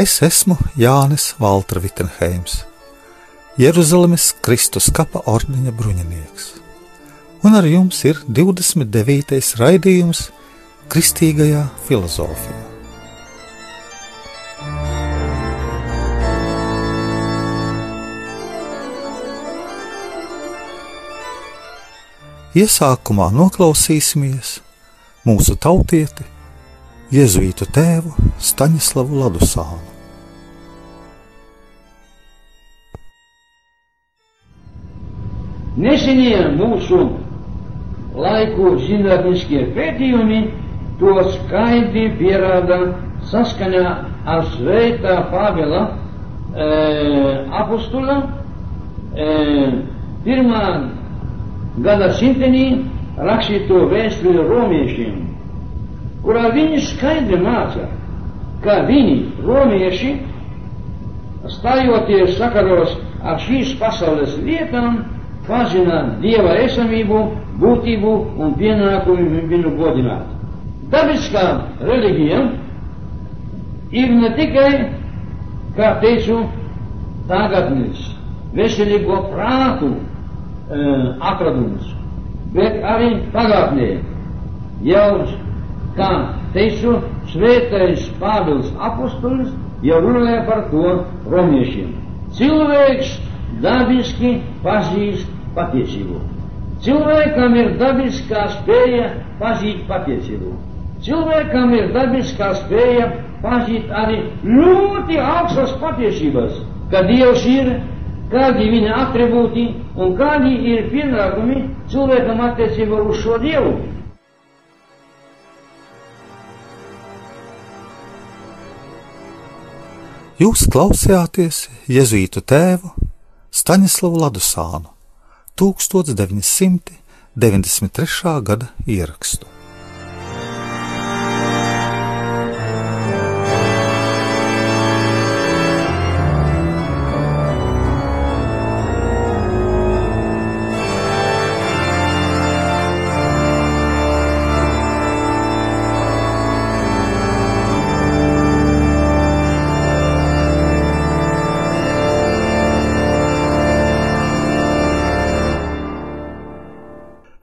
Es esmu Jānis Valtra Vitsenheims, Jeruzalemes Kristus kapa ordeņa bruņinieks, un ar jums ir 29. raidījums Kristīgajā filozofijā. Iesākumā noklausīsimies mūsu tautieti jēzuītu tēvu Staņislavu Ladusānu. Nesenie mūsu laiku zinātniskie pētījumi to skaidri pierāda saskaņā ar Svētā Pāvila e, apostula e, pirmā gada simtenī rakstīto vēstuli romiešiem kurā viņi skaidri māca, ka viņi, romieši, stājoties sakaros ar šīs pasaules lietām, pazina dieva esamību, būtību un pienākumu viņu godināt. Dabiskā reliģija ir ne tikai, kā teicu, tagadnis, veselīgo prātu e, atradums, bet arī pagātnē jau kā teicu, svētais Pāvils apustulis jau runāja par to romiešiem. Cilvēks dabiski pazīst patiesību. Cilvēkam ir dabiskā spēja pazīt patiesību. Cilvēkam ir dabiskā spēja pazīt arī ļoti augstas patiesības, ka Dievs ir, kādi viņa atribūti un kādi ir pienākumi cilvēkam attiecībā uz šo Dievu. Jūs klausījāties Jēzus tēvu Staņislavu Ladusānu 1993. gada ierakstu.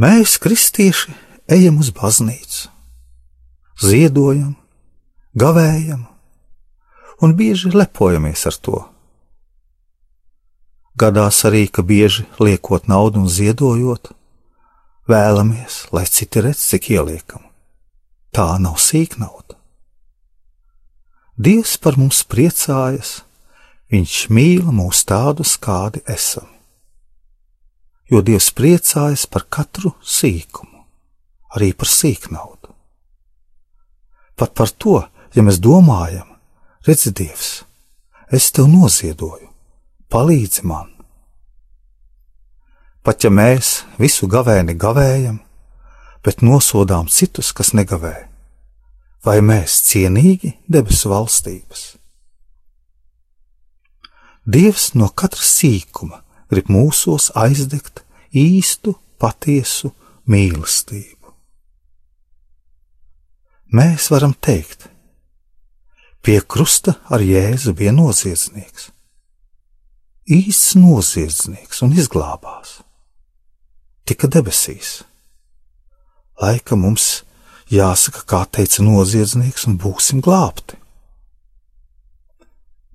Mēs, kristieši, ejam uz baznīcu, ziedojam, gavējam un bieži lepojamies ar to. Gadās arī, ka bieži liekot naudu un ziedojot, vēlamies, lai citi redz, cik ieliekam. Tā nav sīk nauda. Dievs par mums priecājas, Viņš mīl mūs tādus, kādi esam jo Dievs priecājas par katru sīkumu, arī par sīknaudu. Pat par to, ja mēs domājam, redzi, Dievs, es tev noziedoju, palīdzi man. Pat ja mēs visu gavēni gavējam, bet nosodām citus, kas negavē, vai mēs cienīgi debesu valstības? Dievs no katra sīkuma grib mūsos aizdegt īstu, patiesu mīlestību. Mēs varam teikt, pie krusta ar Jēzu bija noziedznieks, īsts noziedznieks un izglābās, tika debesīs. Laika mums jāsaka, kā teica noziedznieks, un būsim glābti.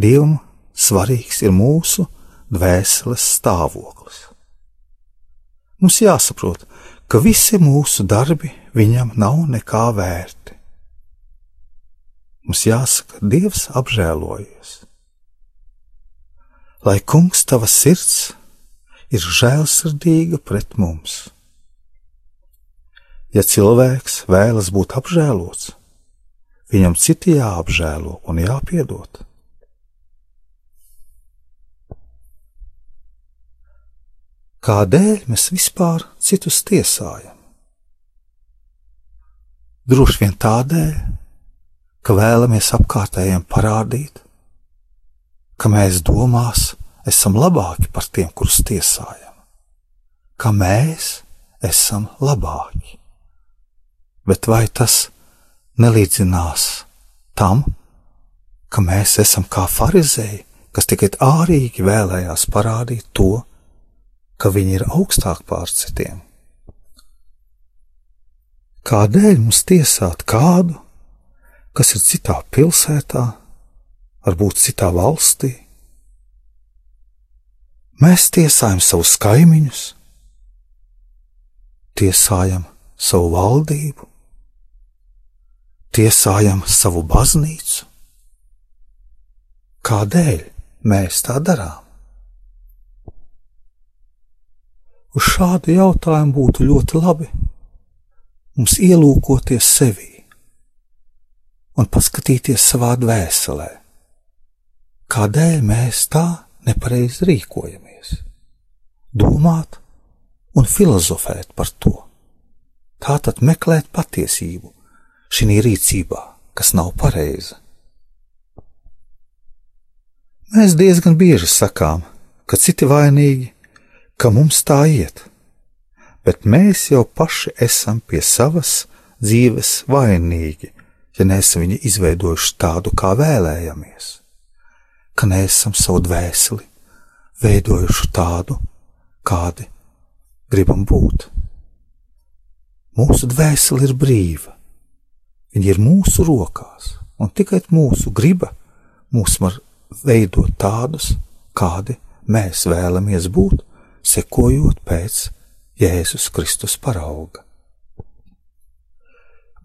Dievam svarīgs ir mūsu dvēseles stāvoklis. Mums jāsaprot, ka visi mūsu darbi viņam nav nekā vērti. Mums jāsaka, Dievs apžēlojies. Lai kungs tava sirds ir žēlsirdīga pret mums. Ja cilvēks vēlas būt apžēlots, viņam citi jāapžēlo un jāpiedod. Kādēļ mēs vispār citus tiesājam? Droši vien tādēļ, ka vēlamies apkārtējiem parādīt, ka mēs domās esam labāki par tiem, kurus tiesājam, ka mēs esam labāki. Bet vai tas nelīdzinās tam, ka mēs esam kā farizēji, kas tikai ārīgi vēlējās parādīt to, ka viņi ir augstāk pār citiem? Kādēļ mums tiesāt kādu, kas ir citā pilsētā, varbūt citā valstī? Mēs tiesājam savus kaimiņus, tiesājam savu valdību, tiesājam savu baznīcu. Kādēļ mēs tā darām? Uz šādu jautājumu būtu ļoti labi mums ielūkoties sevī un paskatīties savā dvēselē, kādēļ mēs tā nepareizi rīkojamies, domāt un filozofēt par to, tātad meklēt patiesību šī rīcībā, kas nav pareiza. Mēs diezgan bieži sakām, ka citi vainīgi, ka mums tā iet, bet mēs jau paši esam pie savas dzīves vainīgi, ja neesam viņu izveidojuši tādu, kā vēlējamies, ka neesam savu dvēseli veidojuši tādu, kādi gribam būt. Mūsu dvēsele ir brīva, viņa ir mūsu rokās, un tikai mūsu griba mūs var veidot tādus, kādi mēs vēlamies būt, sekojot pēc Jēzus Kristus parauga.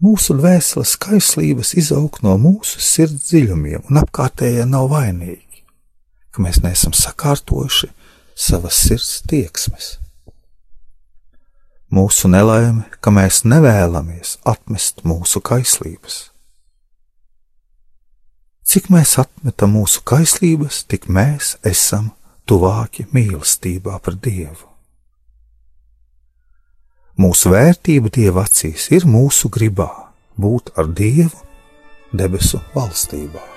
Mūsu dvēseles kaislības izaug no mūsu sirds dziļumiem, un apkārtējie nav vainīgi, ka mēs neesam sakārtojuši savas sirds tieksmes. Mūsu nelaime, ka mēs nevēlamies atmest mūsu kaislības. Cik mēs atmetam mūsu kaislības, tik mēs esam tuvāki mīlestībā par Dievu. Mūsu vērtība Dieva acīs ir mūsu gribā būt ar Dievu debesu valstībā.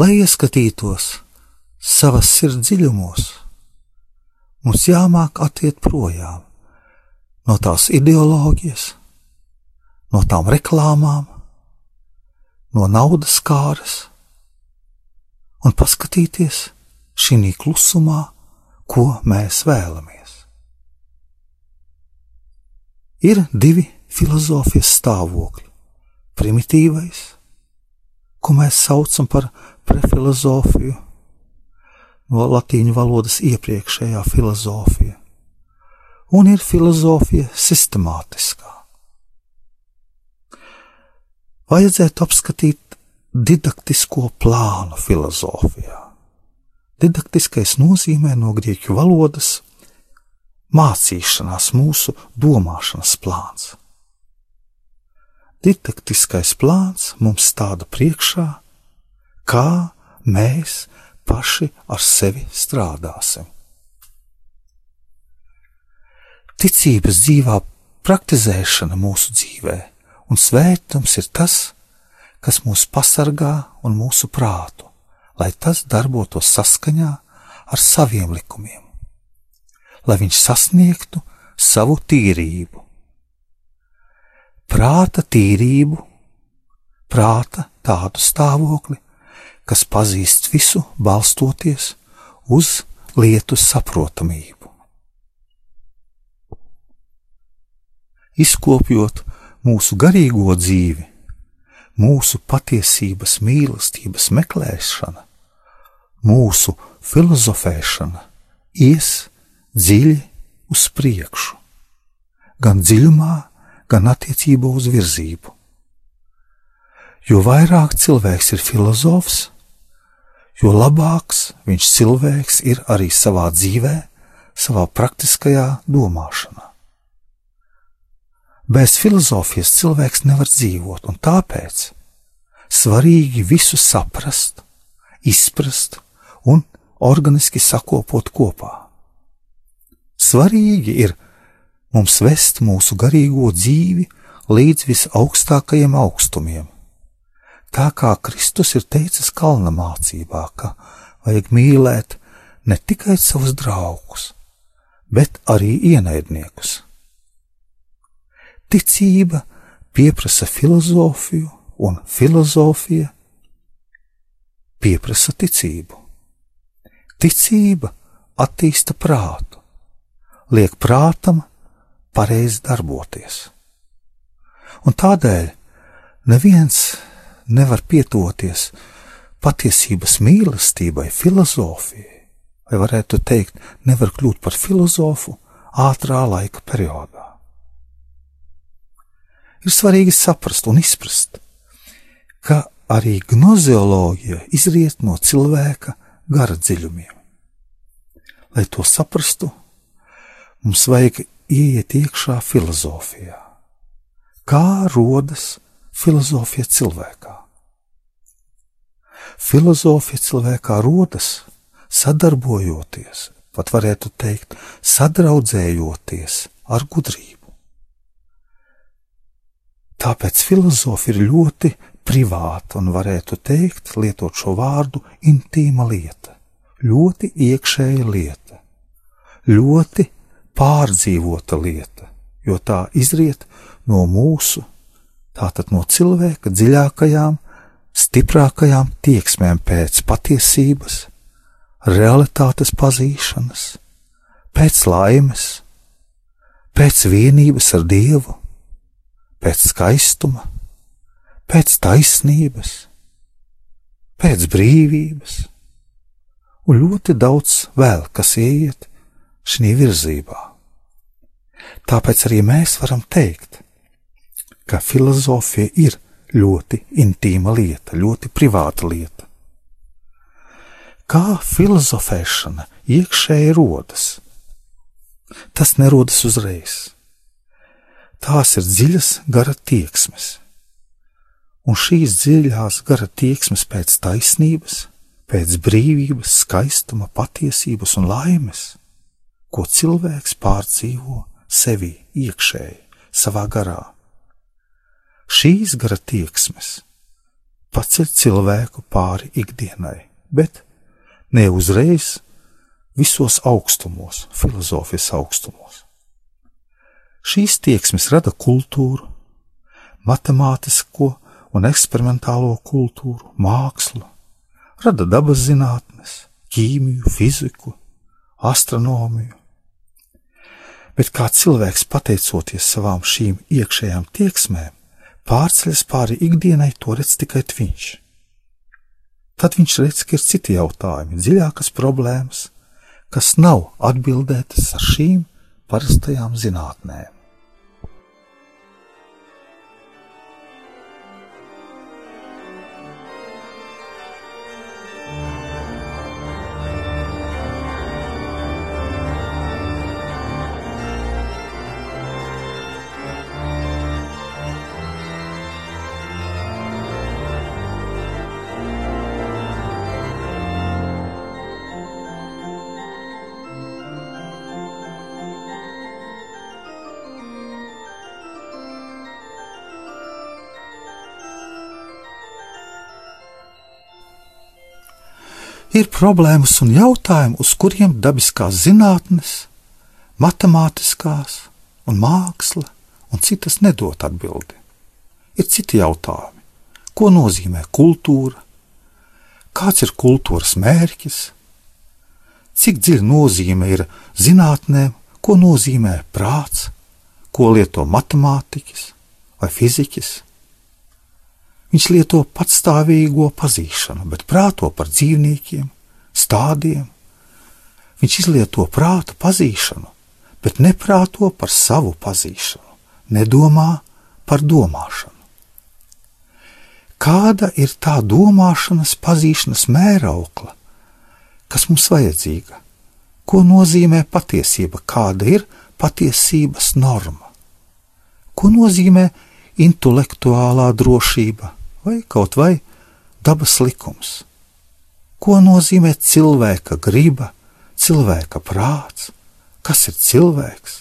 Lai ieskatītos savas sirds dziļumos, mums jāmāk attiet projām no tās ideoloģijas, no tām reklāmām, no naudas kāras un paskatīties šī klusumā, ko mēs vēlamies. Ir divi filozofijas stāvokļi - primitīvais, ko mēs saucam par prefilozofiju, no latīņu valodas iepriekšējā filozofija, un ir filozofija sistemātiskā. Vajadzētu apskatīt didaktisko plānu filozofijā. Didaktiskais nozīmē no grieķu valodas mācīšanās, mūsu domāšanas plāns. Didaktiskais plāns mums stāda priekšā kā mēs paši ar sevi strādāsim. Ticības dzīvā praktizēšana mūsu dzīvē un svētums ir tas, kas mūs pasargā un mūsu prātu, lai tas darbotos saskaņā ar saviem likumiem, lai viņš sasniegtu savu tīrību. Prāta tīrību, prāta tādu stāvokli, kas pazīst visu, balstoties uz lietu saprotamību. Izkopjot mūsu garīgo dzīvi, mūsu patiesības mīlestības meklēšana, mūsu filozofēšana ies dziļi uz priekšu, gan dziļumā, gan attiecībā uz virzību. Jo vairāk cilvēks ir filozofs, jo labāks viņš cilvēks ir arī savā dzīvē, savā praktiskajā domāšanā. Bez filozofijas cilvēks nevar dzīvot, un tāpēc svarīgi visu saprast, izprast un organiski sakopot kopā. Svarīgi ir mums vest mūsu garīgo dzīvi līdz visaugstākajiem augstumiem. Tā kā Kristus ir teicis kalna mācībā, ka vajag mīlēt ne tikai savus draugus, bet arī ienaidniekus. Ticība pieprasa filozofiju, un filozofija pieprasa ticību. Ticība attīsta prātu, liek prātam pareizi darboties. Un tādēļ neviens nevar piedoties patiesības mīlestībai, filozofijai, vai varētu teikt, nevar kļūt par filozofu ātrā laika periodā ir svarīgi saprast un izprast, ka arī gnozeoloģija izriet no cilvēka gara dziļumiem. Lai to saprastu, mums vajag ieiet iekšā filozofijā. Kā rodas filozofija cilvēkā? Filozofija cilvēkā rodas sadarbojoties, pat varētu teikt, sadraudzējoties ar gudrību. Tāpēc filozofija ir ļoti privāta un varētu teikt, lietot šo vārdu, intīma lieta, ļoti iekšēja lieta, ļoti pārdzīvota lieta, jo tā izriet no mūsu, tātad no cilvēka dziļākajām, stiprākajām tieksmēm pēc patiesības, realitātes pazīšanas, pēc laimes, pēc vienības ar Dievu pēc skaistuma, pēc taisnības, pēc brīvības, un ļoti daudz vēl, kas ieiet šī virzībā. Tāpēc arī mēs varam teikt, ka filozofija ir ļoti intīma lieta, ļoti privāta lieta. Kā filozofēšana iekšēji rodas? Tas nerodas uzreiz tās ir dziļas gara tieksmes. Un šīs dziļās gara tieksmes pēc taisnības, pēc brīvības, skaistuma, patiesības un laimes, ko cilvēks pārdzīvo sevi iekšēji, savā garā. Šīs gara tieksmes paceļ cilvēku pāri ikdienai, bet ne uzreiz visos augstumos, filozofijas augstumos. Šīs tieksmes rada kultūru, matemātisko un eksperimentālo kultūru, mākslu, rada dabas zinātnes, ķīmiju, fiziku, astronomiju. Bet kā cilvēks, pateicoties savām šīm iekšējām tieksmēm, pārceļas pāri ikdienai, to redz tikai viņš. Tad viņš redz, ka ir citi jautājumi, dziļākas problēmas, kas nav atbildētas ar šīm parastajām zinātnēm. Ir problēmas un jautājumi, uz kuriem dabiskās zinātnes, matemātiskās un māksla un citas nedod atbildi. Ir citi jautājumi, ko nozīmē kultūra, kāds ir kultūras mērķis, cik dziļa nozīme ir zinātnēm, ko nozīmē prāts, ko lieto matemātiķis vai fiziķis, Viņš lieto patstāvīgo pazīšanu, bet prāto par dzīvniekiem, stādiem. Viņš izlieto prāta pazīšanu, bet neprāto par savu pazīšanu, nedomā par domāšanu. Kāda ir tā domāšanas, pazīšanas mēraukla, kas mums vajadzīga? Ko nozīmē patiesība, kāda ir patiesības norma? Ko nozīmē intelektuālā drošība vai kaut vai dabas likums? Ko nozīmē cilvēka griba, cilvēka prāts? Kas ir cilvēks?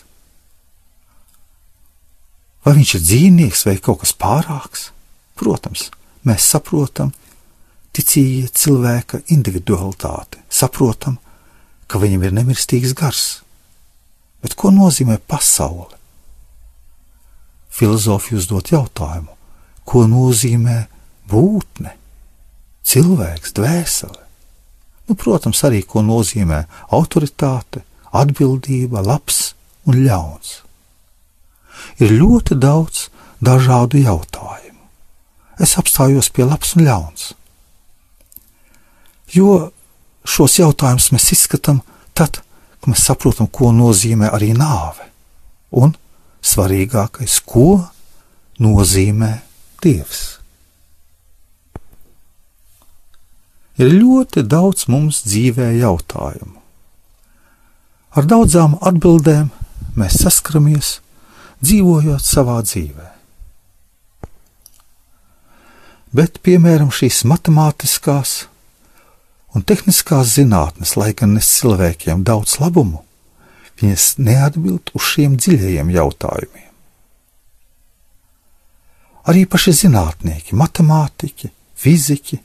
Vai viņš ir dzīvnieks vai kaut kas pārāks? Protams, mēs saprotam ticīgie cilvēka individualitāti, saprotam, ka viņam ir nemirstīgs gars. Bet ko nozīmē pasaule? Filozofija uzdot jautājumu, ko nozīmē būtne, cilvēks, dvēsele. Nu, protams, arī ko nozīmē autoritāte, atbildība, labs un ļauns. Ir ļoti daudz dažādu jautājumu. Es apstājos pie labs un ļauns. Jo šos jautājumus mēs izskatām tad, kad mēs saprotam, ko nozīmē arī nāve, un svarīgākais, ko nozīmē Dievs. Ir ļoti daudz mums dzīvē jautājumu. Ar daudzām atbildēm mēs saskaramies, dzīvojot savā dzīvē. Bet, piemēram, šīs matemātiskās un tehniskās zinātnes, lai gan nes cilvēkiem daudz labumu, viņas neatbild uz šiem dziļajiem jautājumiem. Arī paši zinātnieki, matemātiķi, fiziķi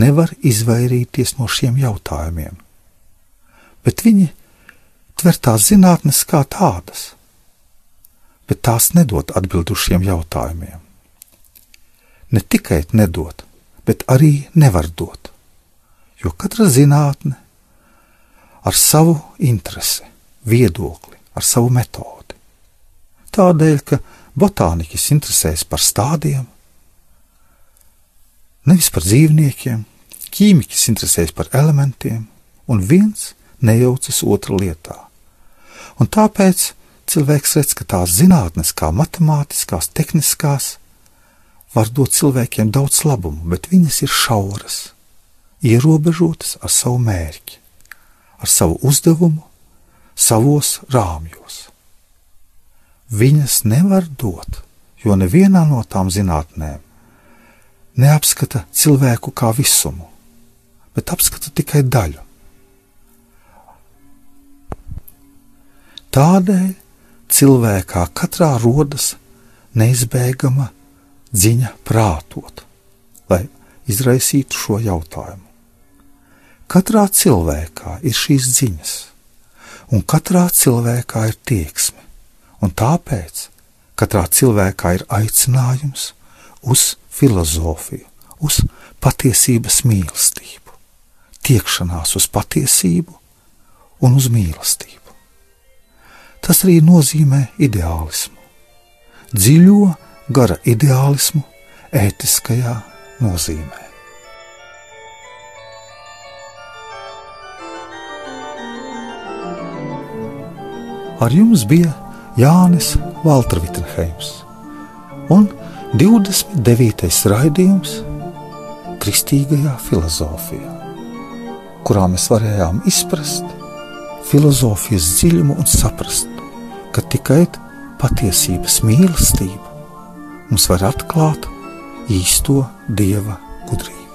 nevar izvairīties no šiem jautājumiem. Bet viņi tver tās zinātnes kā tādas, bet tās nedod atbildi uz šiem jautājumiem. Ne tikai nedod, bet arī nevar dot, jo katra zinātne ar savu interesi, viedokli, ar savu metodi. Tādēļ, ka botāniķis interesēs par stādiem, nevis par dzīvniekiem, ķīmiķis interesēs par elementiem, un viens nejaucas otra lietā. Un tāpēc cilvēks redz, ka tās zinātnes, kā matemātiskās, tehniskās, var dot cilvēkiem daudz labumu, bet viņas ir šauras, ierobežotas ar savu mērķi, ar savu uzdevumu, savos rāmjos. Viņas nevar dot, jo nevienā no tām zinātnēm neapskata cilvēku kā visumu, bet apskata tikai daļu. Tādēļ cilvēkā katrā rodas neizbēgama ziņa prātot, lai izraisītu šo jautājumu. Katrā cilvēkā ir šīs ziņas, un katrā cilvēkā ir tieksme, un tāpēc katrā cilvēkā ir aicinājums uz filozofiju, uz patiesības mīlestību, tiekšanās uz patiesību un uz mīlestību. Tas arī nozīmē ideālismu, dziļo gara ideālismu ētiskajā nozīmē. Ar jums bija Jānis Valtra-Vitsenheims un 29. raidījums Kristīgajā filozofijā, kurā mēs varējām izprast filozofijas dziļumu un saprast, ka tikai patiesības mīlestība mums var atklāt īsto dieva gudrību.